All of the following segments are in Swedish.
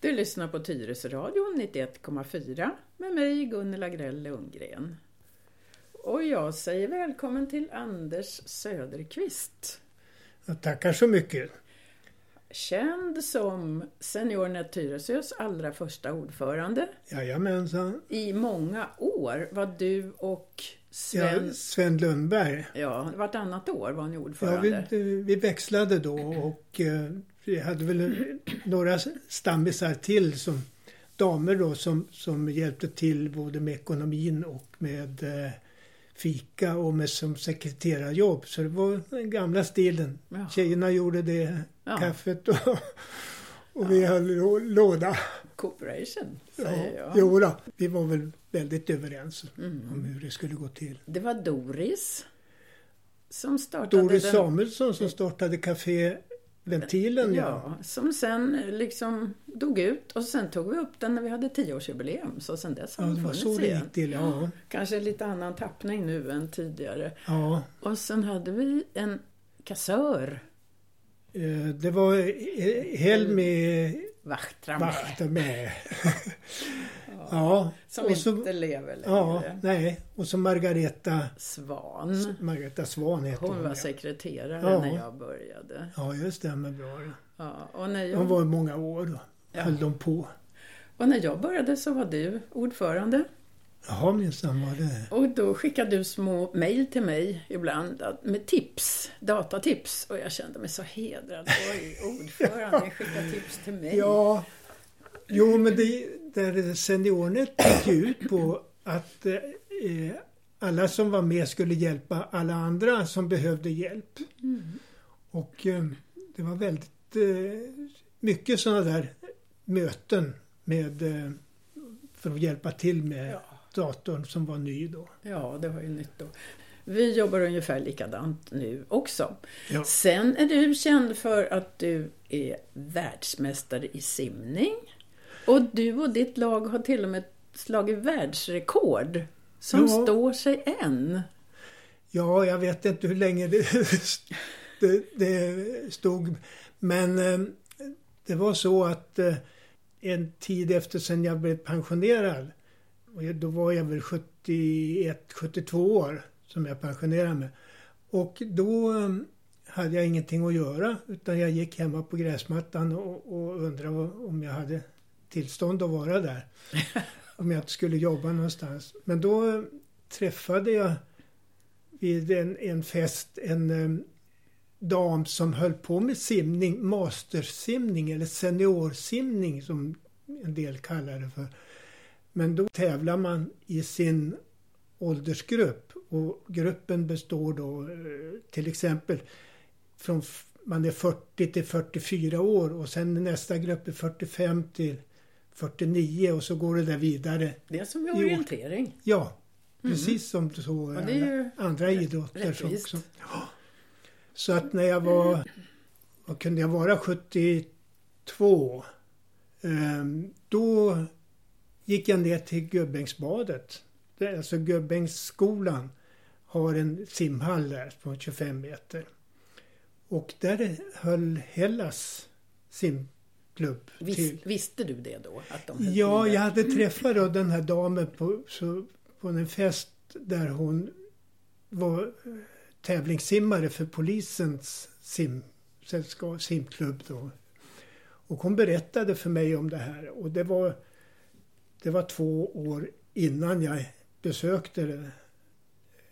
Du lyssnar på Tyresöradion 91,4 med mig Gunilla Grell Lundgren. Och jag säger välkommen till Anders Söderqvist. Tackar så mycket. Känd som Seniornet Tyresös allra första ordförande. Jajamensan. I många år var du och Sven... Ja, Sven Lundberg. Ja, vartannat år var ni ordförande. Ja, vi, vi växlade då och eh, vi hade väl några stammisar till som damer då som, som hjälpte till både med ekonomin och med eh, fika och med som sekreterarjobb. Så det var den gamla stilen. Ja. Tjejerna gjorde det, ja. kaffet och, och ja. vi höll låda. Cooperation, säger ja. jag. Jo då, vi var väl väldigt överens mm. om hur det skulle gå till. Det var Doris som startade Doris den... Samuelsson som startade Café Ventilen ja. ja. Som sen liksom dog ut och sen tog vi upp den när vi hade tioårsjubileum. Så sen dess har ja, den funnits så igen. Till, ja. Kanske lite annan tappning nu än tidigare. Ja. Och sen hade vi en kassör. Eh, det var Helmi Vaktra med. med. Ja. Som och så, inte lever längre. Ja, nej. Och så Margareta Svan. Margareta Svan heter hon. Hon var sekreterare ja. när jag började. Ja, det stämmer bra. Ja, och när jag... Hon var i många år då. Ja. Höll de på. Och när jag började så var du ordförande. Jaha, minsann var det. Och då skickade du små mejl till mig ibland med tips, datatips. Och jag kände mig så hedrad. Oj, ordförande skickar tips till mig. Ja, Jo, men det, där SeniorNet gick ut på att eh, alla som var med skulle hjälpa alla andra som behövde hjälp. Mm. Och eh, det var väldigt eh, mycket sådana där möten med eh, för att hjälpa till med ja. datorn som var ny då. Ja, det var ju nytt då. Vi jobbar ungefär likadant nu också. Ja. Sen är du känd för att du är världsmästare i simning. Och du och ditt lag har till och med slagit världsrekord som ja. står sig än. Ja, jag vet inte hur länge det, det, det stod. Men eh, det var så att eh, en tid efter sen jag blev pensionerad, och då var jag väl 71, 72 år som jag pensionerade mig. Och då eh, hade jag ingenting att göra utan jag gick hemma på gräsmattan och, och undrade om jag hade tillstånd att vara där. om jag skulle jobba någonstans. Men då träffade jag vid en, en fest en um, dam som höll på med simning, mastersimning eller seniorsimning som en del kallar det för. Men då tävlar man i sin åldersgrupp och gruppen består då eh, till exempel från man är 40 till 44 år och sen nästa grupp är 45 till 49 och så går det där vidare. Det är som i orientering. Ja, mm. precis som så andra, andra idrotter. Rättvist. Också. Så att när jag var, vad kunde jag vara, 72. Ehm, då gick jag ner till Gubbängsbadet. Alltså Gubbängsskolan har en simhall där på 25 meter. Och där höll Hellas sim klubb. Vis, visste du det då? Att de ja, jag hade träffat då den här damen på, så, på en fest där hon var tävlingssimmare för polisens sim, simklubb då. Och hon berättade för mig om det här och det var, det var två år innan jag besökte det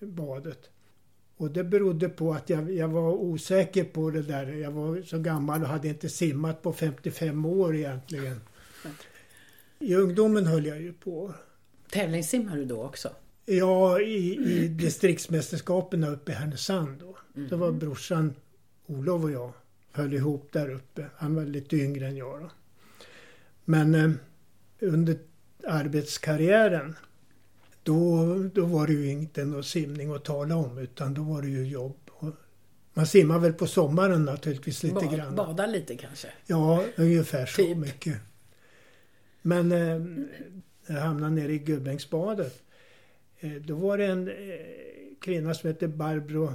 badet. Och det berodde på att jag, jag var osäker på det där. Jag var så gammal och hade inte simmat på 55 år egentligen. I ungdomen höll jag ju på. Tävlingssimmade du då också? Ja, i, i distriktsmästerskapen uppe i Härnösand då. Mm. Det var brorsan Olof och jag höll ihop där uppe. Han var lite yngre än jag då. Men eh, under arbetskarriären då, då var det ju inte någon simning att tala om utan då var det ju jobb. Man simmar väl på sommaren naturligtvis lite ba grann. Bada lite kanske? Ja, ungefär så typ. mycket. Men eh, jag hamnade nere i Gubbängsbadet. Eh, då var det en eh, kvinna som hette Barbro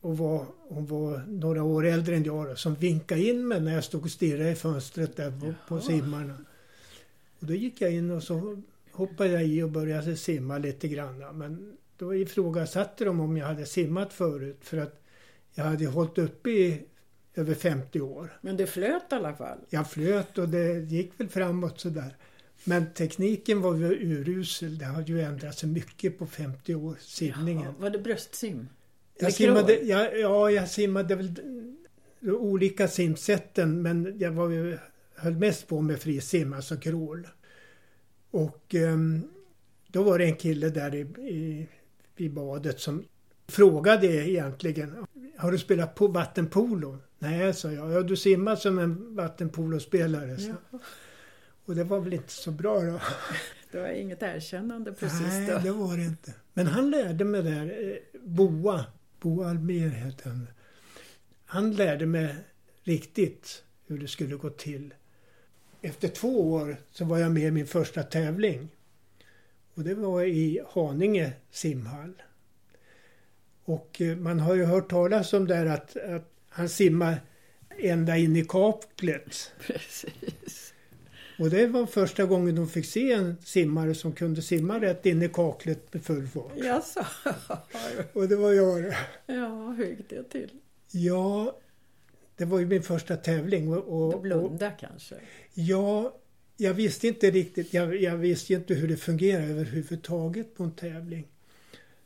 och var, hon var några år äldre än jag då, som vinkade in mig när jag stod och stirrade i fönstret där på, på simmarna. Och då gick jag in och så hoppade jag i och började simma lite grann. Men då ifrågasatte de om jag hade simmat förut för att jag hade hållit uppe i över 50 år. Men det flöt i alla fall? Jag flöt och det gick väl framåt sådär. Men tekniken var ju urusel. Det hade ju ändrat sig mycket på 50 år, simningen. Jaha, var det bröstsim? Jag simmade, ja, ja, jag simmade väl olika simsätten men jag var höll mest på med frisim, alltså crawl. Och um, då var det en kille där i, i, i badet som frågade egentligen Har du spelat på vattenpolo? Nej, sa jag. Ja, du simmar som en vattenpolospelare. Ja. Och det var väl inte så bra då. Det var inget erkännande precis Nej, då. det var det inte. Men han lärde mig där, eh, Boa, Boa Almer hette han. Han lärde mig riktigt hur det skulle gå till. Efter två år så var jag med i min första tävling. Och det var i Haninge simhall. Och eh, man har ju hört talas om där att, att han simmar ända in i kaklet. Precis. Och det var första gången de fick se en simmare som kunde simma rätt in i kaklet med full fart. Jaså? Och det var jag. Ja, hur gick det till? Ja, det var ju min första tävling. Och, och, blunda kanske? Ja, jag visste inte riktigt. Jag, jag visste inte hur det fungerar överhuvudtaget på en tävling.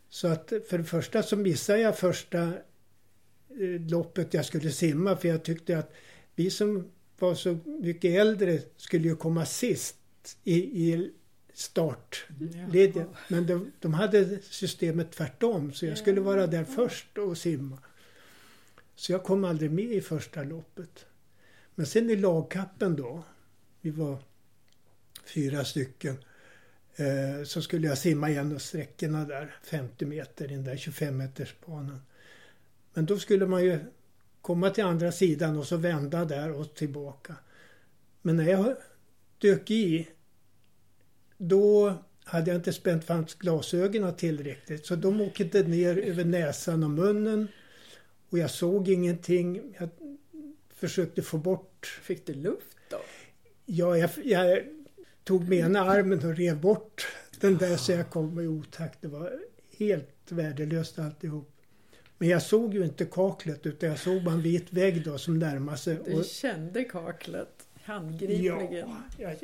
Så att för det första så missade jag första eh, loppet jag skulle simma för jag tyckte att vi som var så mycket äldre skulle ju komma sist i, i startledningen. Men de, de, hade systemet tvärtom så jag skulle vara där först och simma. Så jag kom aldrig med i första loppet. Men sen i lagkappen då, vi var fyra stycken, eh, så skulle jag simma igenom sträckorna där, 50 meter, i den där 25 metersbanan. Men då skulle man ju komma till andra sidan och så vända där och tillbaka. Men när jag dök i, då hade jag inte spänt fast glasögonen tillräckligt. Så de åkte ner över näsan och munnen. Och jag såg ingenting. Jag försökte få bort... Fick du luft då? Ja, jag, jag tog med ena armen och rev bort den där så jag kom i otakt. Det var helt värdelöst alltihop. Men jag såg ju inte kaklet utan jag såg bara en vit vägg då som närmade sig. Du kände kaklet handgripligen? Ja, jag,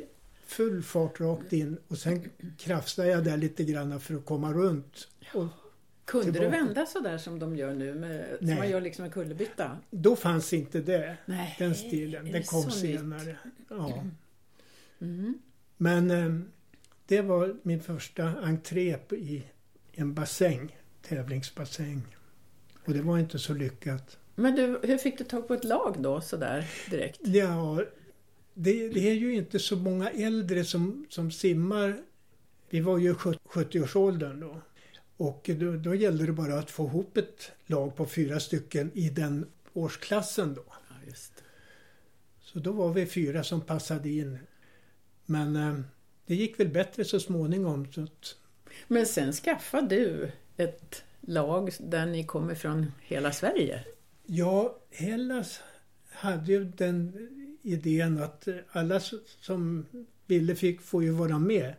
full fart rakt in och sen krafsade jag där lite grann för att komma runt. Och Kunde tillbaka. du vända så där som de gör nu? Med. Som man gör liksom en kullerbytta? Då fanns inte det. Nej. Den stilen. Den kom senare. Ja. Mm. Men eh, det var min första entré i en bassäng. Tävlingsbassäng. Och det var inte så lyckat. Men du, hur fick du tag på ett lag då sådär direkt? Ja, det, det, är ju inte så många äldre som, som simmar. Vi var ju 70-årsåldern då. Och då, då gällde det bara att få ihop ett lag på fyra stycken i den årsklassen då. Ja. Så då var vi fyra som passade in. Men eh, det gick väl bättre så småningom. Så att... Men sen skaffade du ett lag där ni kommer från hela Sverige? Ja, Hellas hade ju den idén att alla som ville fick få ju vara med.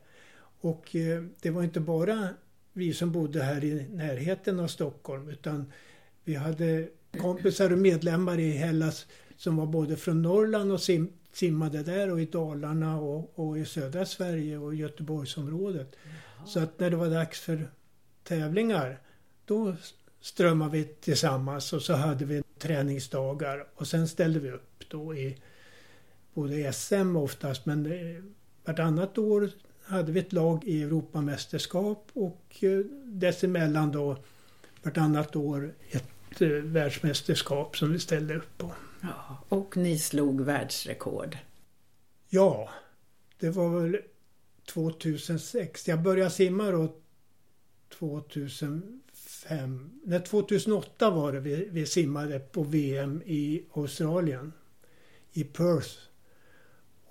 Och eh, det var inte bara vi som bodde här i närheten av Stockholm utan vi hade kompisar och medlemmar i Hellas som var både från Norrland och sim simmade där och i Dalarna och, och i södra Sverige och Göteborgsområdet. Jaha. Så att när det var dags för tävlingar då strömmade vi tillsammans och så hade vi träningsdagar och sen ställde vi upp då i både SM oftast men vartannat år hade vi ett lag i Europamästerskap och eh, dessemellan då vartannat år ett eh, världsmästerskap som vi ställde upp på. Ja, och ni slog världsrekord? Ja, det var väl 2006. Jag började simma då 2005. Nej, 2008 var det vi, vi simmade på VM i Australien. I Perth.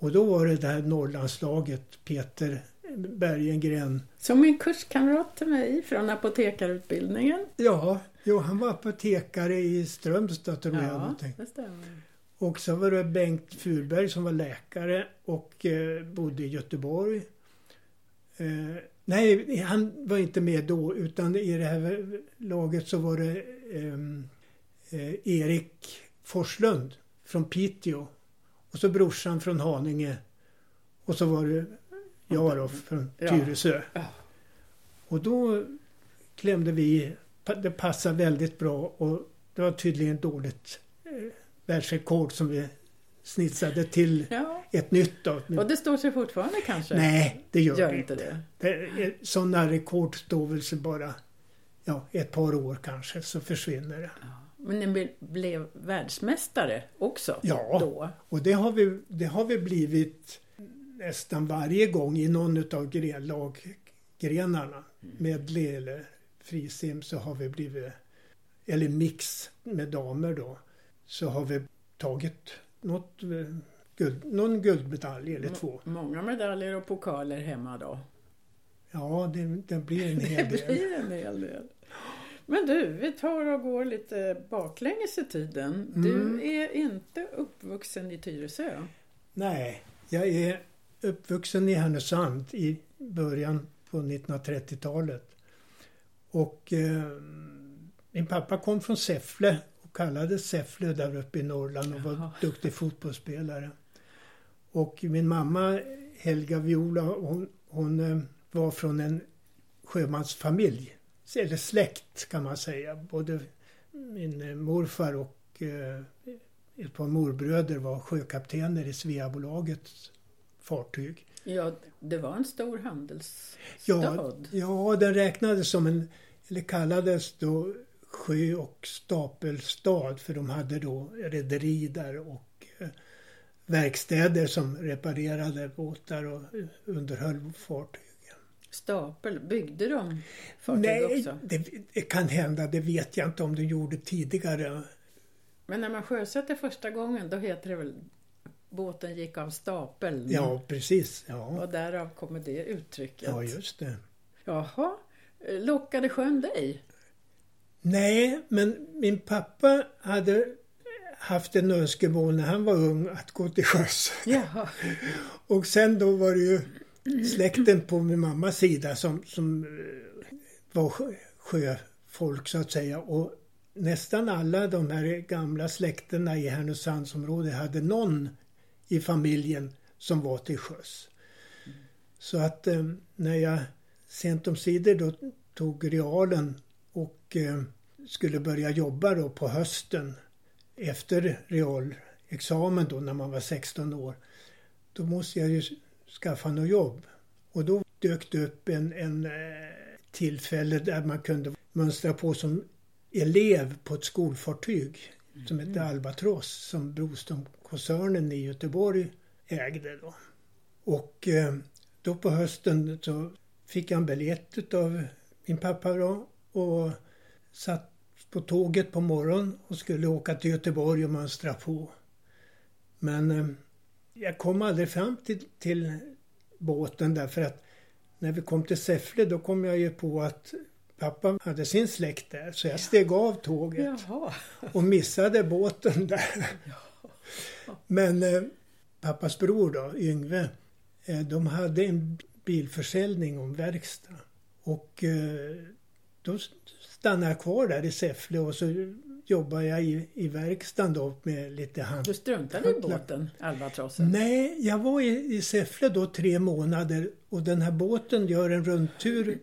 Och då var det här Norrlandslaget, Peter Bergengren. Som en kurskamrat till mig från apotekarutbildningen. Ja, jo, han var apotekare i Strömstad tror jag. Ja, det stämmer. Och så var det Bengt Furberg som var läkare och eh, bodde i Göteborg. Eh, nej, han var inte med då utan i det här laget så var det ehm, eh, Erik Forslund från Piteå. Och så brorsan från Haninge. Och så var det jag då från Tyresö. Ja. Och då klämde vi, det passade väldigt bra och det var tydligen dåligt eh, världsrekord som vi snitsade till Ja. ett nytt då. Och det står sig fortfarande kanske? Nej, det gör, Gör det inte det? det sådana rekord står väl bara ja, ett par år kanske så försvinner det. Men ni ble- blev världsmästare också Ja. då? Och det har vi, det har vi blivit nästan varje gång i någon utav gren, laggrenarna. Medley eller frisim så har vi blivit, eller mix med damer då, så har vi tagit något, eh, guld, någon guldmedalj eller två. Många medaljer och pokaler hemma då? Ja, det, det blir en hel Det del. blir en hel del. Men du, vi tar och går lite baklänges i tiden. Mm. Du är inte uppvuxen i Tyresö. Nej, jag är uppvuxen i Härnösand i början på 1930-talet. Och eh, min pappa kom från Säffle och kallades Säffle där uppe i Norrland och var Jaha. duktig fotbollsspelare. Och min mamma Helga Viola, hon, hon eh, var från en sjömansfamilj. Eller släkt kan man säga. Både min eh, morfar och eh, ett par morbröder var sjökaptener i Sveabolagets fartyg. Ja, det var en stor handelsstad. Ja, ja, den räknades som en, eller kallades då sjö och stapelstad för de hade då rederi där och eh, verkstäder som reparerade båtar och underhöll fartygen. Stapel, byggde de fartyg Nej, också? det, det kan hända, det vet jag inte om de gjorde tidigare. Men när man sjösätter första gången då heter det väl båten gick av stapeln? Ja, precis. Ja, Och därav kommer det uttrycket. ja just det. Jaha, lockade sjön dig? Nej, men min pappa hade haft en önskemål när han var ung att gå till sjöss. Och sen då var det ju släkten på min mammas sida som, som eh, var sjöfolk så att säga. Och nästan alla de här gamla släkterna i Härnösandsområdet hade någon i familjen som var till sjöss. Så att eh, när jag sent om sidor då tog realen och eh, skulle börja jobba då på hösten efter realexamen då när man var 16 år. Då måste jag ju skaffa något jobb. Och då dök det upp en, en eh, tillfälle där man kunde mönstra på som elev på ett skolfartyg som hette Albatross som Broströmkoncernen i Göteborg ägde då. Och eh, då på hösten så fick jag en biljett av min pappa då och satt på tåget på morgonen och skulle åka till Göteborg och mönstra på. Men eh, jag kom aldrig fram till, till båten därför att när vi kom till Säffle då kom jag ju på att pappa hade sin släkt där så jag steg av tåget Jaha. och missade båten där. Men eh, pappas bror då, Yngve, eh, de hade en bilförsäljning och en verkstad. Och eh, då stannade jag kvar där i Säffle och så jobbade jag i, i verkstaden då med lite hand... Du struntade i båten, Albatrossen? Nej, jag var i, i Säffle då tre månader och den här båten gör en rundtur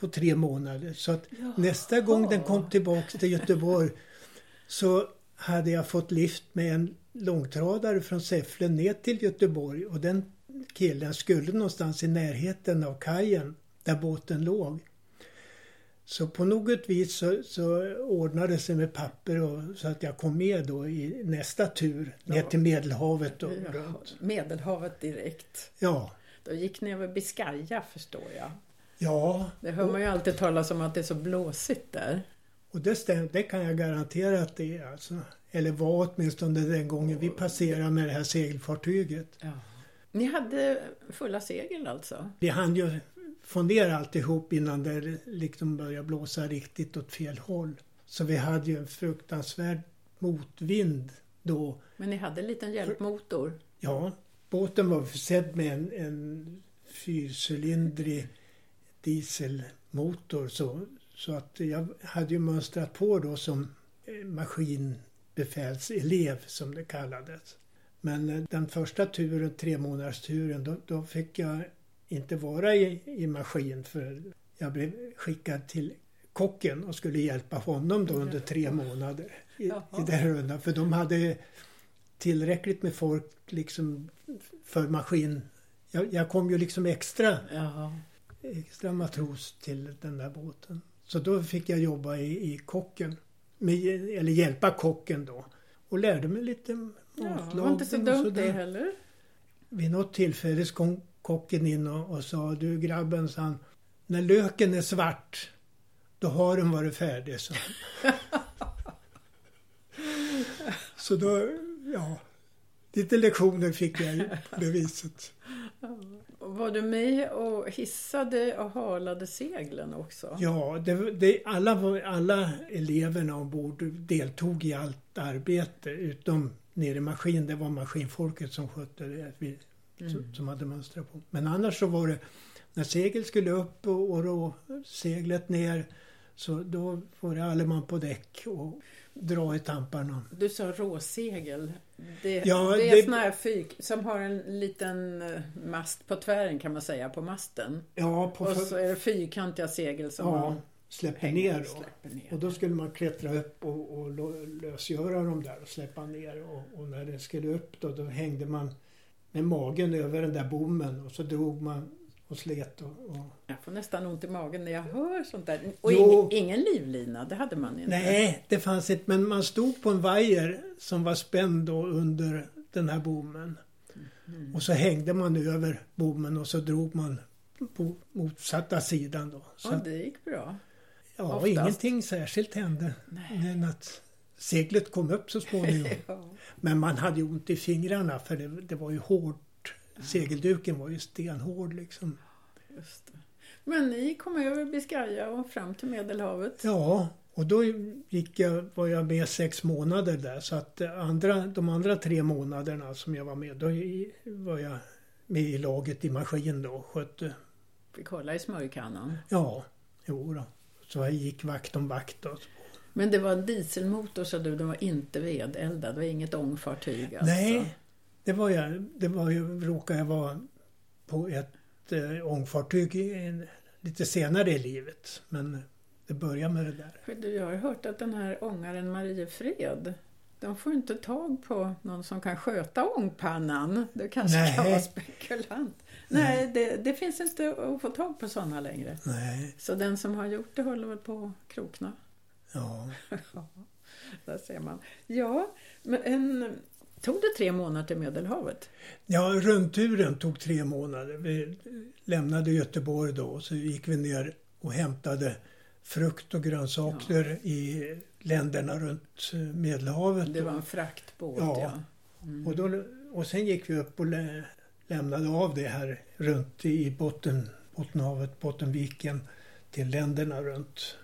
på tre månader. Så att nästa gång den kom tillbaks till Göteborg så hade jag fått lift med en långtradare från Säffle ner till Göteborg och den killen skulle någonstans i närheten av kajen där båten låg. Så på något vis så, så ordnade det sig med papper och, så att jag kom med då i nästa tur ner till Medelhavet och runt. Medelhavet direkt. Ja, Då gick ni över Biscaya förstår jag. ja. Det hör man ju alltid talas om att det är så blåsigt där. Och det, stäm, det kan jag garantera att det är alltså. Eller var åtminstone den gången vi passerade med det här segelfartyget. Ja. Ni hade fulla segel alltså? Vi hann ju få ner alltihop innan det liksom började blåsa riktigt åt fel håll. Så vi hade ju en fruktansvärd motvind då. Men ni hade en liten hjälpmotor? Ja, båten var försedd med en, en fyrcylindrig dieselmotor så, så att jag hade ju mönstrat på då som eh, maskinbefälselev som det kallades. Men eh, den första turen, tre månaders turen, då, då fick jag inte vara i, i maskin för jag blev skickad till kocken och skulle hjälpa honom då under tre månader i, i den rundan. För de hade tillräckligt med folk liksom för maskin. Jag, jag kom ju liksom extra, Jaha. extra matros till den där båten. Så då fick jag jobba i, i kocken. Med, eller hjälpa kocken då. Och lärde mig lite Ja, det matlagning var inte så dumt det heller. Vid något tillfälle kom kocken in och, och sa du grabben, sa han, när löken är svart då har den varit färdig, så. så då, ja, lite lektioner fick jag på det viset. Var du med och hissade och halade seglen också? Ja, det, det, alla, alla eleverna ombord deltog i allt arbete utom nere i maskin. Det var maskinfolket som skötte det, vi, som, som hade mönstrat på. Men annars så var det när segel skulle upp och, och rå seglet ner så då var det alle man på däck och dra i tamparna. Du sa råsegel. Det, Ja, det är det- sån här fyk som har en liten eh, mast på tvären kan man säga, på masten. Ja, på Och så är det fyrkantiga segel som ja, man släpper hänger ner och då. släpper ner. Och då skulle man klättra upp och, och lösgöra dem där och släppa ner. Och, och när det skulle upp då, då hängde man med magen över den där bommen och så drog man och slet. Och, och... Jag får nästan ont i magen när jag hör sånt där. Och Jo. ingen, ingen livlina, det hade man inte. Nej, det fanns inte. Men man stod på en vajer som var spänd då under den här bommen. Mm. Och så hängde man över bommen och så drog man på motsatta sidan då. Så att, det gick bra. ja, oftast. ingenting särskilt hände. Nej. Men att seglet kom upp så småningom. Ja. Men man hade ju ont i fingrarna för det, det var ju hårt. Segelduken var ju stenhård liksom. Men ni kom över Biscaya och fram till Medelhavet. Ja, och då gick jag, var jag med sex månader där. Så att det andra, de andra tre månaderna som jag var med, då var jag med i laget i maskin då. och Skötte, Fick hålla i smörjkannan. ja, jo då. Så jag gick vakt om vakt då. Men det var en dieselmotor så du, den var inte vedeldad. Det var inget ångfartyg alltså. Nej, det var jag. Det var ju, råkade jag vara på ett eh, ångfartyg i, en- lite senare i livet. Men det började med det där. Jag har hört att den här ångaren Mariefred, de får inte tag på någon som kan sköta ångpannan. Du kanske kan Nej. vara spekulant. Nej, det, det finns inte att få tag på sådana längre. Nej, Så den som har gjort det håller väl på att krokna. Ja. Där ser man. Ja, men tog det tre månader till Medelhavet? Ja, rundturen tog tre månader. Vi lämnade Göteborg då och så gick vi ner och hämtade frukt och grönsaker i länderna runt eh, Medelhavet. Det var en fraktbåt, Ja. ja. Mm. Och, då, och sen gick vi upp och lä, lämnade av det här runt i botten, Bottenhavet, Bottenviken till länderna runt.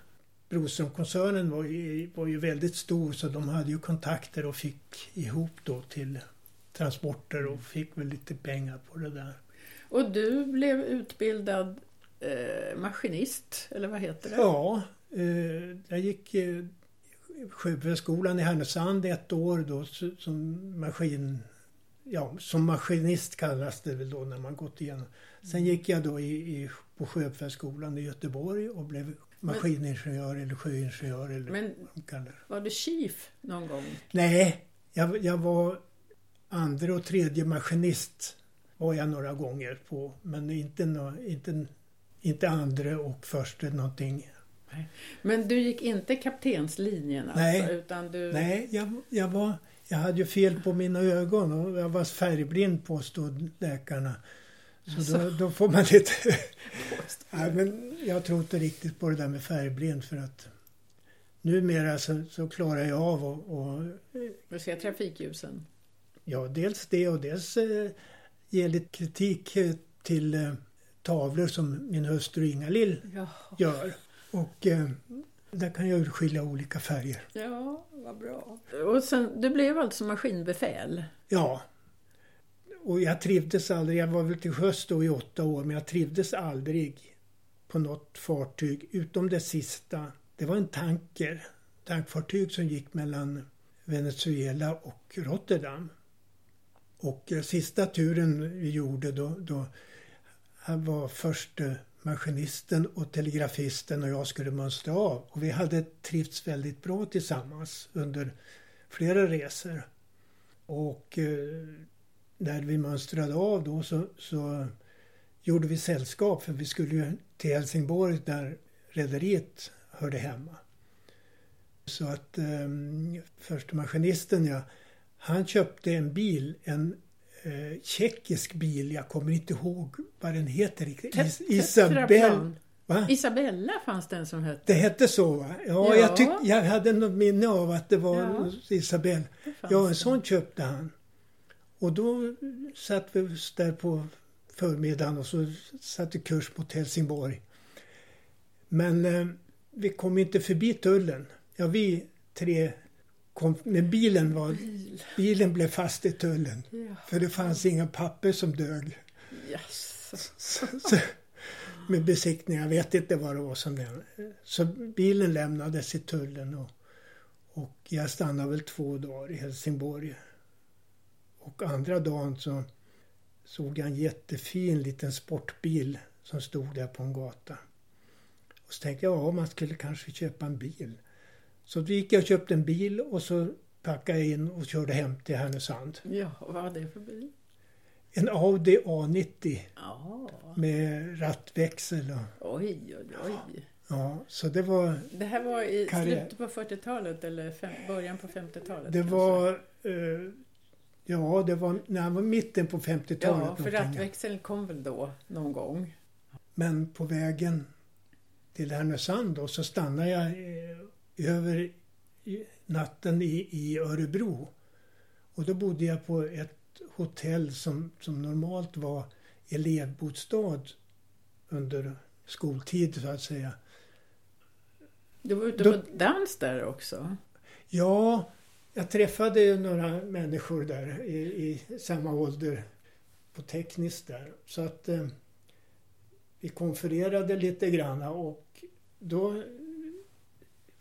Broströmkoncernen var ju, var ju väldigt stor så de hade ju kontakter och fick ihop då till transporter och fick väl lite pengar på det där. Och du blev utbildad eh, maskinist, eller vad heter det? Ja, eh, jag gick eh, Sjöbefälsskolan i Härnösand ett år då som maskin... Ja, som maskinist kallas det väl då när man gått igenom. Sen gick jag då i, i, på Sjöbefälsskolan i Göteborg och blev maskiningenjör eller sjöingenjör eller Men vad de kallar var du chief någon gång? Nej, jag, jag var andra och tredje maskinist var jag några gånger på. Men inte, nå, inte, inte andra och första någonting. Men du gick inte kaptenslinjen alltså? Nej. Utan du... Nej, jag, jag, var, jag hade ju fel på mina ögon och jag var färgblind påstod läkarna. Så då, då får man lite... Nej, men jag tror inte riktigt på det där med färgblind för att numera så, så klarar jag av och, och Du ser trafikljusen? ja, dels det och dels eh, ge lite kritik eh, till eh, tavlor som min hustru Inga-Lill Ja. gör. Och eh, Där kan jag urskilja olika färger. Ja, vad bra. Och sen, du blev alltså maskinbefäl? Ja. Och jag trivdes aldrig, jag var väl till sjöss då i åtta år, men jag trivdes aldrig på något fartyg utom det sista. Det var en tanker, tankfartyg som gick mellan Venezuela och Rotterdam. Och eh, sista turen vi gjorde då, då han var förste maskinisten och telegrafisten och jag skulle mönstra av. Och vi hade trivts väldigt bra tillsammans under flera resor. Och eh, när vi mönstrade av då så, så gjorde vi sällskap för vi skulle ju till Helsingborg där rederiet hörde hemma. Så att eh, första maskinisten ja, han köpte en bil, en eh, tjeckisk bil. Jag kommer inte ihåg vad den heter riktigt. Is Isabel... Va? Isabella fanns den som hette. Det hette så va? Ja, ja. Jag, tyck, jag hade något minne av att det var ja. Isabel. Ja, en sån köpte han. Och då satt vi där på förmiddagen och så satte kurs mot Helsingborg. Men eh, vi kom inte förbi tullen. Ja, vi tre kom, men bilen var, bilen blev fast i tullen. Ja. För det fanns inga papper som dög. Yes. Så, så, med besiktning, jag vet inte vad det var som det Så bilen lämnades i tullen och, och jag stannade väl två dagar i Helsingborg. Och andra dagen så såg jag en jättefin liten sportbil som stod där på en gata. Och så tänkte jag, ja man skulle kanske köpa en bil. Så då gick jag och köpte en bil och så packade jag in och körde hem till Härnösand. Ja, vad var det för bil? En Audi A90. Ja. Med rattväxel och... Oj, oj, oj. Ja, så det var... Det här var i karriär. slutet på 40-talet eller fem, början på 50-talet? Det kanske? var... Eh, ja, det var, nej, var mitten på 50-talet. Ja, för rattväxeln kom väl då någon gång? Men på vägen till Härnösand då så stannade jag eh, över natten i, i Örebro. Och då bodde jag på ett hotell som, som normalt var elevbostad under skoltid så att säga. Du var ute på då, dans där också? Ja, jag träffade några människor där i, i samma ålder på tekniskt där. Så att eh, vi konfererade lite grann och då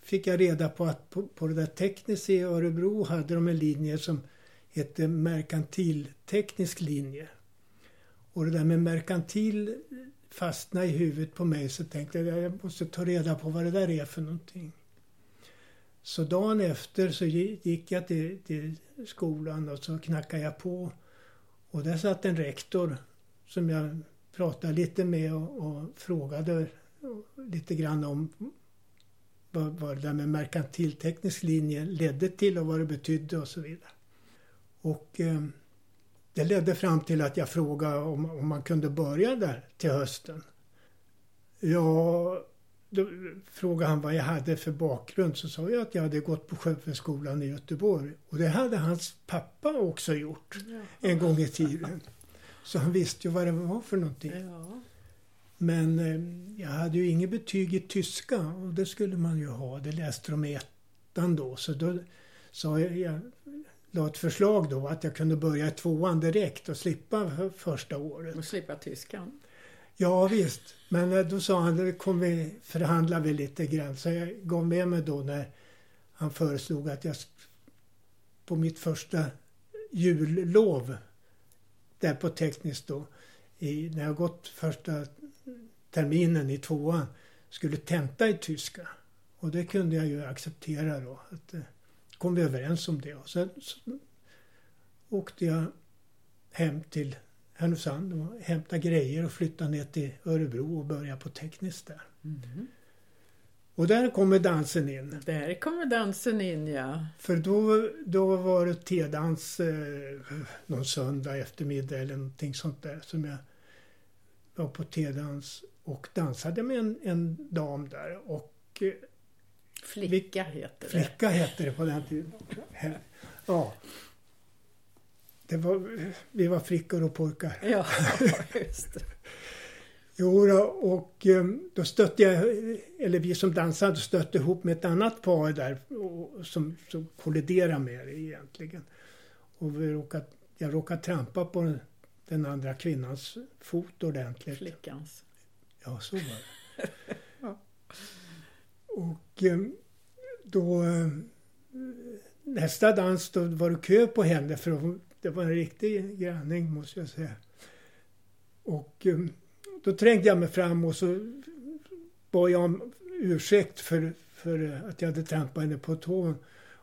fick jag reda på att på, på det där tekniskt i Örebro hade de en linje som hette merkantilteknisk linje. Och det där med merkantil fastnade i huvudet på mig så tänkte jag att jag måste ta reda på vad det där är för någonting. Så dagen efter så gick jag till, till skolan och så knackade jag på. Och där satt en rektor som jag pratade lite med och, och frågade lite grann om vad, vad det där med merkantilteknisk linje ledde till och vad det betydde och så vidare. Och eh, det ledde fram till att jag frågade om, om man kunde börja där till hösten. Ja, då frågade han vad jag hade för bakgrund. Så sa jag att jag hade gått på Sjöfartsskolan i Göteborg. Och det hade hans pappa också gjort ja. en gång i tiden. Så han visste ju vad det var för någonting. Ja. Men eh, jag hade ju inget betyg i tyska och det skulle man ju ha. Det läste de i ettan då. Så då sa jag, jag la ett förslag då att jag kunde börja i tvåan direkt och slippa första året. Och slippa tyskan? Ja visst. Men eh, då sa han, att kom vi, förhandla vi lite grann. Så jag gav med mig då när han föreslog att jag på mitt första jullov där på tekniskt då, i, när jag gått första terminen i tvåan skulle tenta i tyska. Och det kunde jag ju acceptera då. Att, eh, kom vi överens om det. Och sen så åkte jag hem till Härnösand och hämtade grejer och flyttade ner till Örebro och började på tekniskt där. Mm. Och där kommer dansen in. Där kommer dansen in ja. För då, då var det tedans eh, någon söndag eftermiddag eller någonting sånt där som jag var på tedans och dansade med en, en dam där. Och, eh, flicka heter det. Flicka hette det på den tiden. Ja. Det var, vi var flickor och pojkar. Ja, just det. Jo då, och eh, då stötte jag, eller vi som dansade stötte ihop med ett annat par där och, som, som kolliderade med det egentligen. Och vi råkade, jag råkade trampa på den andra kvinnans fot ordentligt. Flickans. Ja, så var det. ja. Och eh, då eh, nästa dans då var det kö på henne för det var en riktig granning måste jag säga. Och eh, då trängde jag mig fram och så bad jag om ursäkt för, för att jag hade trampat henne på tån.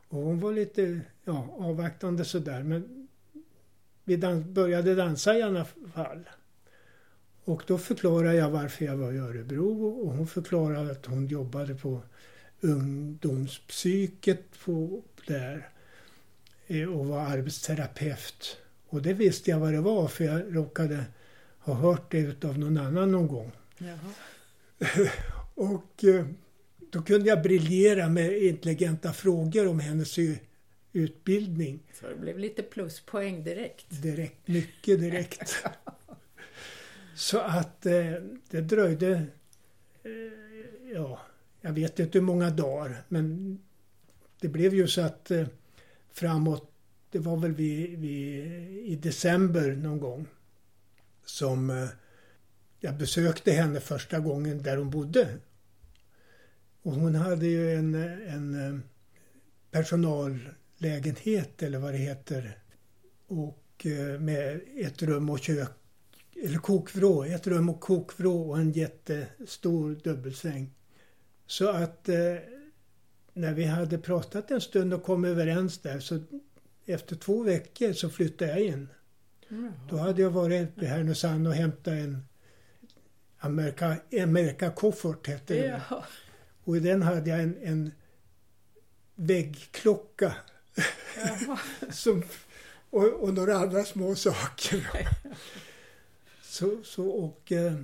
Och hon var lite ja, avvaktande sådär men vi dans, började dansa i alla fall. Och då förklarade jag varför jag var i Örebro och hon förklarade att hon jobbade på ungdomspsyket på, där och var arbetsterapeut. Och det visste jag vad det var för jag råkade ha hört det utav någon annan någon gång. och eh, då kunde jag briljera med intelligenta frågor om hennes utbildning. Så det blev lite pluspoäng direkt? Direkt, mycket direkt. Så att eh, det dröjde, eh, ja, jag vet inte hur många dagar, men det blev ju så att eh, framåt, det var väl vi, vi, i december någon gång som eh, jag besökte henne första gången där hon bodde. Och hon hade ju en, en eh, personallägenhet eller vad det heter. Och eh, med ett rum och kök, eller kokvrå, ett rum och kokvrå och en jättestor dubbelsäng. Så att när vi hade pratat en stund och kom överens där så efter två veckor så flyttade jag in. Mm. Då hade jag varit i Härnösand och hämtat en Amerika, Amerika Koffert hette det. Ja. Och i den hade jag en, en väggklocka. Som, och, och, några andra små saker. så, så och eh,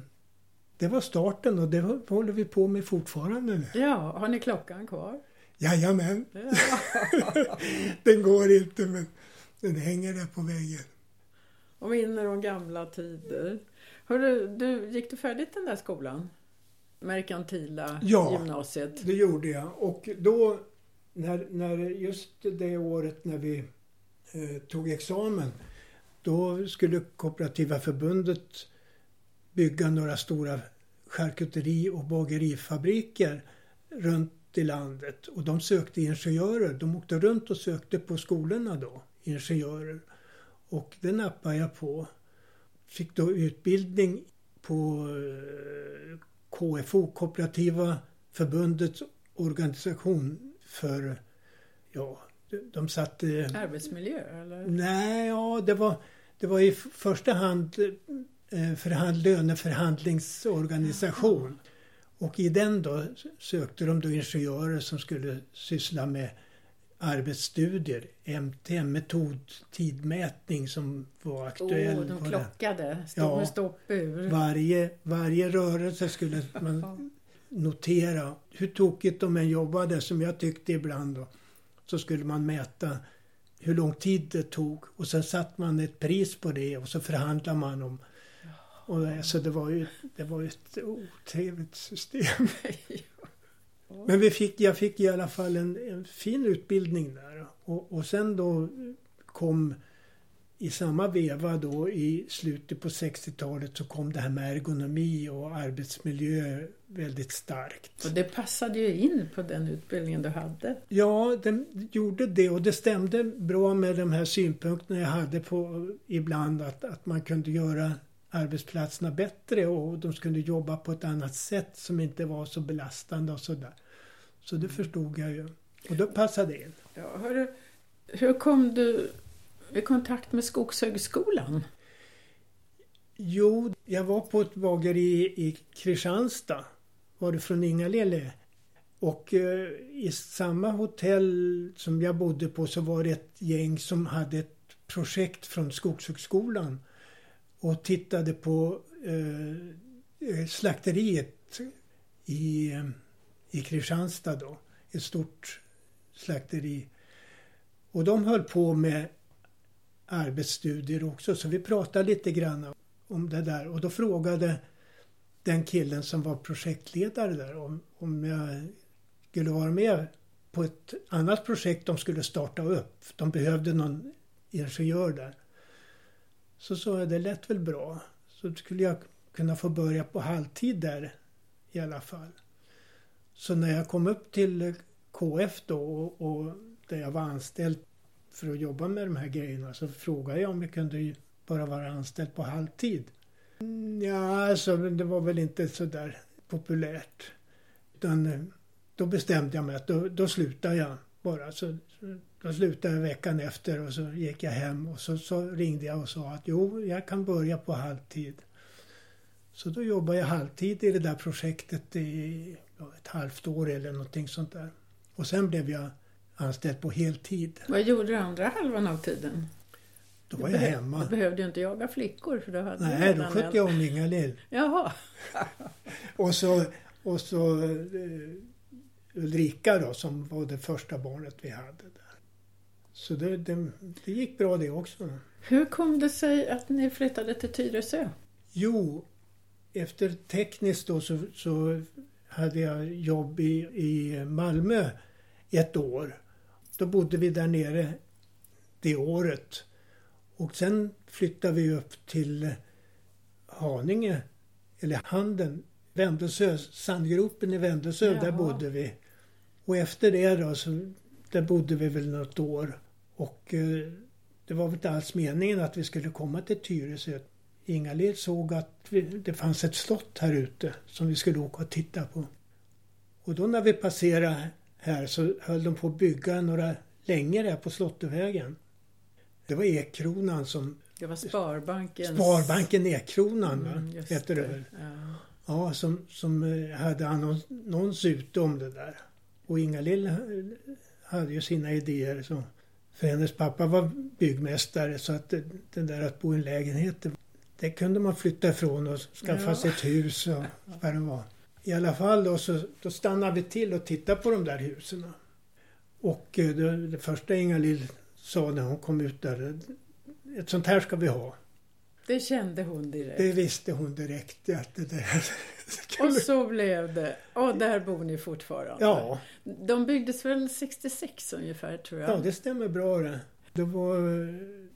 det var starten och det håller vi på med fortfarande. Ja, har ni klockan kvar? Jajamän. Ja. den går inte men den hänger där på väggen. Och minner om gamla tider. Hörru, du, gick du färdigt den där skolan? Merkantila ja, gymnasiet? Ja, det gjorde jag. Och då, när, när just det året när vi eh, tog examen, då skulle Kooperativa förbundet bygga några stora charkuteri och bagerifabriker runt i landet. Och de sökte ingenjörer. De åkte runt och sökte på skolorna då, ingenjörer. Och det nappade jag på. Fick då utbildning på eh, KFO, Kooperativa förbundets organisation för, ja, de satte... Arbetsmiljö eller? Nej, ja det var, det var i första hand eh, förhand, löneförhandlingsorganisation. Och i den då sökte de då ingenjörer som skulle syssla med arbetsstudier, MTM, metod tidmätning som var aktuell. Oh, de klockade, stod ja, med stoppur. Varje, varje rörelse skulle man notera hur tokigt de än jobbade, som jag tyckte ibland då. Så skulle man mäta hur lång tid det tog och sen satte man ett pris på det och så förhandlade man om och alltså det var ju, det var ju ett otrevligt system. Men vi fick, jag fick i alla fall en, en fin utbildning där. Och, och sen då kom i samma veva då i slutet på 60-talet så kom det här med ergonomi och arbetsmiljö väldigt starkt. Och det passade ju in på den utbildningen du hade. Ja, det gjorde det och det stämde bra med de här synpunkterna jag hade på ibland att, att man kunde göra arbetsplatserna bättre och de skulle jobba på ett annat sätt som inte var så belastande och sådär. Så det förstod jag ju. Och då passade det in. Ja, hörru, hur kom du i kontakt med Skogshögskolan? Jo, jag var på ett bageri i Kristianstad. Var det från Ingalele. Och eh, i samma hotell som jag bodde på så var det ett gäng som hade ett projekt från Skogshögskolan och tittade på eh, eh, slakteriet i i Kristianstad då. Ett stort slakteri. Och de höll på med arbetsstudier också så vi pratade lite grann om det där och då frågade den killen som var projektledare där om, om jag skulle vara med på ett annat projekt de skulle starta upp. De behövde någon ingenjör där. Så sa jag, det lät väl bra. Så skulle jag kunna få börja på halvtid där i alla fall. Så när jag kom upp till KF då och, och där jag var anställd för att jobba med de här grejerna så frågade jag om jag kunde bara vara anställd på halvtid. Ja, alltså det var väl inte så där populärt. Utan eh, då bestämde jag mig att då, då slutar jag bara. Så, då slutade jag veckan efter och så gick jag hem och så, så ringde jag och sa att jo, jag kan börja på halvtid. Så då jobbade jag halvtid i det där projektet i ett halvt år eller någonting sånt där. Och sen blev jag anställd på heltid. Vad gjorde du andra halvan av tiden? Då var jag hemma. Du behövde ju inte jaga flickor för då hade Nej, då skötte jag om Inga-Lill. Jaha. och så, och så uh, Ulrika då som var det första barnet vi hade. Där. Så det, det, det gick bra det också. Hur kom det sig att ni flyttade till Tyresö? Jo, efter tekniskt då så, så hade jag jobb i, i Malmö ett år. Då bodde vi där nere det året. Och sen flyttade vi upp till Haninge, eller Handen, Vändelsö, Sandgropen i Vändelsö, Jaha. där bodde vi. Och efter det då, så, där bodde vi väl något år. Och eh, det var väl inte alls meningen att vi skulle komma till Tyresö. Ingalill såg att vi, det fanns ett slott här ute som vi skulle åka och titta på. Och då när vi passerade här så höll de på att bygga några längre där på Slottevägen. Det var Ekkronan som... Det var Sparbanken. Sparbanken Ekkronan va? Mm, Heter det väl? Ja. ja, som, som eh, hade annons ute om det där. Och Inga-Lill hade ju sina idéer. Så, för hennes pappa var byggmästare så att det, det där att bo i en lägenhet det kunde man flytta ifrån och skaffa ja. sig ett hus och vad det var. I alla fall då så då stannade vi till och tittade på de där husen. Och eh, det, det första Inga-Lill sa när hon kom ut där, ett sånt här ska vi ha. Det kände hon direkt? Det visste hon direkt att det där skulle... Och så blev det. Och där bor ni fortfarande? Ja. De byggdes väl 66 ungefär tror jag? Ja, det stämmer bra det. Det var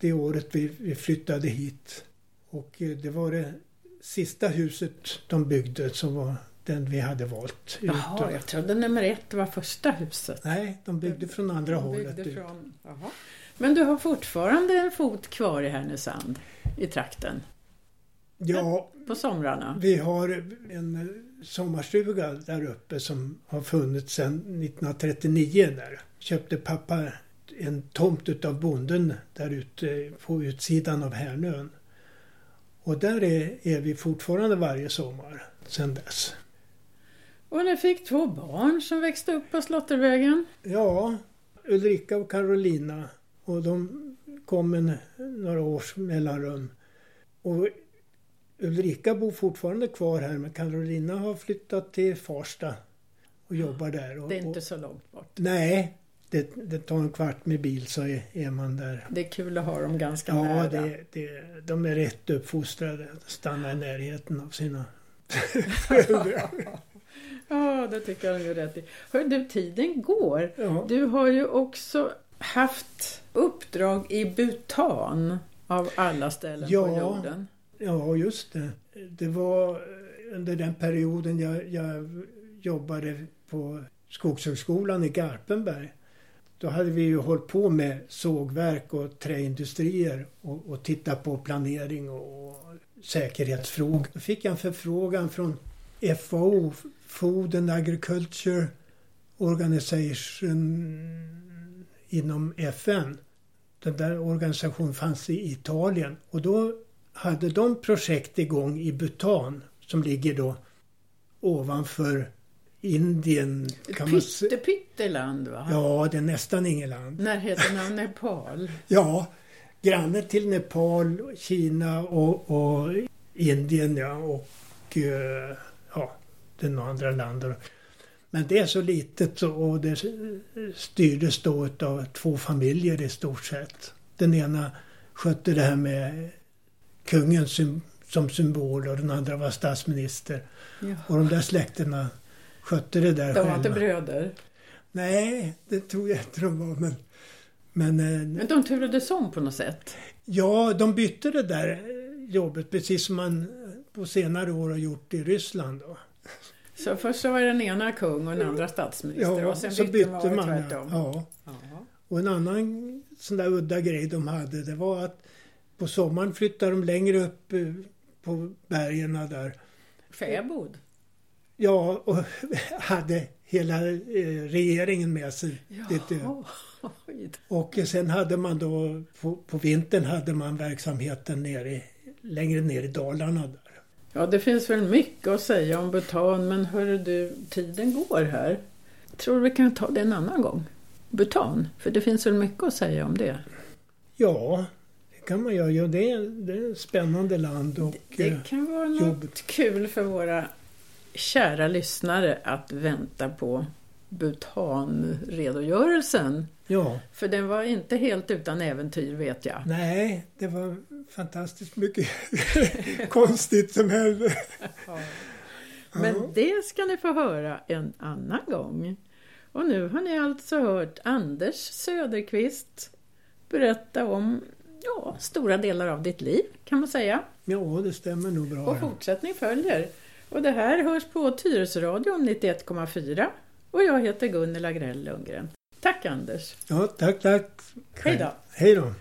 det året vi, vi flyttade hit. Och eh, det var det sista huset de byggde som var den vi hade valt. Jaha, jag trodde nummer ett var första huset. Nej, de byggde från andra de hållet ut. Från, Men du har fortfarande en fot kvar i Härnösand, i trakten? Ja, på somrarna? Vi har en sommarstuga där uppe som har funnits sedan 1939 där. Köpte pappa en tomt utav bonden där ute på utsidan av Härnön. Och där är, är vi fortfarande varje sommar sedan dess. Och ni fick två barn som växte upp på Slottervägen? Ja, Ulrika och Carolina. Och de kom med några års mellanrum. Och Ulrika bor fortfarande kvar här men Carolina har flyttat till Farsta och jobbar där. Och, det är inte så långt bort? Nej, det, det, tar en kvart med bil så är, är, man där. Det är kul att ha dem ganska ja, nära. Ja, de är rätt uppfostrade. Stanna i närheten av sina Ja, det tycker jag de gör rätt i. Hör du, tiden går. Ja. Du har ju också haft uppdrag i Bhutan av alla ställen ja, på jorden. Ja, just det. Det var under den perioden jag, jag jobbade på Skogshögskolan i Garpenberg. Då hade vi ju hållit på med sågverk och träindustrier och, och tittat på planering och, och säkerhetsfrågor. Då fick jag en förfrågan från FAO, Food and Agriculture Organization inom FN. Den där organisationen fanns i Italien och då hade de projekt igång i Bhutan som ligger då ovanför Indien. Kan Pytte, pytteland va? Ja, det är nästan inget land. Närheten av Nepal? ja, granne till Nepal, Kina och, och Indien ja. Och uh, ja, det några andra länder. Men det är så litet och det styrdes då av två familjer i stort sett. Den ena skötte det här med kungens som symbol och den andra var statsminister. Ja. Och de där släkterna skötte det där De själva. var inte bröder. Nej, det tror jag inte de var. Men, men eh, Men de turades om på något sätt. ja, de bytte det där jobbet precis som man på senare år har gjort i Ryssland. Då. Så först så var den ena kung och den andra statsminister och sen så bytte, man, man tvärtom. Ja. Ja. Och en annan sån där udda grej de hade det var att på sommaren flyttade de längre upp eh, på bergen där. Fäbod. Ja, och hade hela eh, regeringen med sig. då. Och sen hade man då på, på vintern hade man verksamheten nere, längre ner i Dalarna. Där. Ja, det finns väl mycket att säga om Bhutan, men hörru du, tiden går här. Tror du vi kan ta det en annan gång? Bhutan, för det finns väl mycket att säga om det. Ja, det kan man göra. Ja, det, är, det är ett spännande land och Det eh, kan vara något jobbigt. kul för våra kära lyssnare att vänta på Bhutan-redogörelsen. Ja, För den var inte helt utan äventyr vet jag. nej, det var fantastiskt mycket konstigt som hände. Men Ja. det ska ni få höra en annan gång. Och nu har ni alltså hört Anders Söderqvist berätta om ja, stora delar av ditt liv kan man säga. Ja, det stämmer nog bra. Och fortsättning följer. Och det här hörs på Tyresöradion 91,4 och jag heter Gunnel Agrell Lundgren. Tack Anders! Ja, tack, tack. Hej då! Hej då.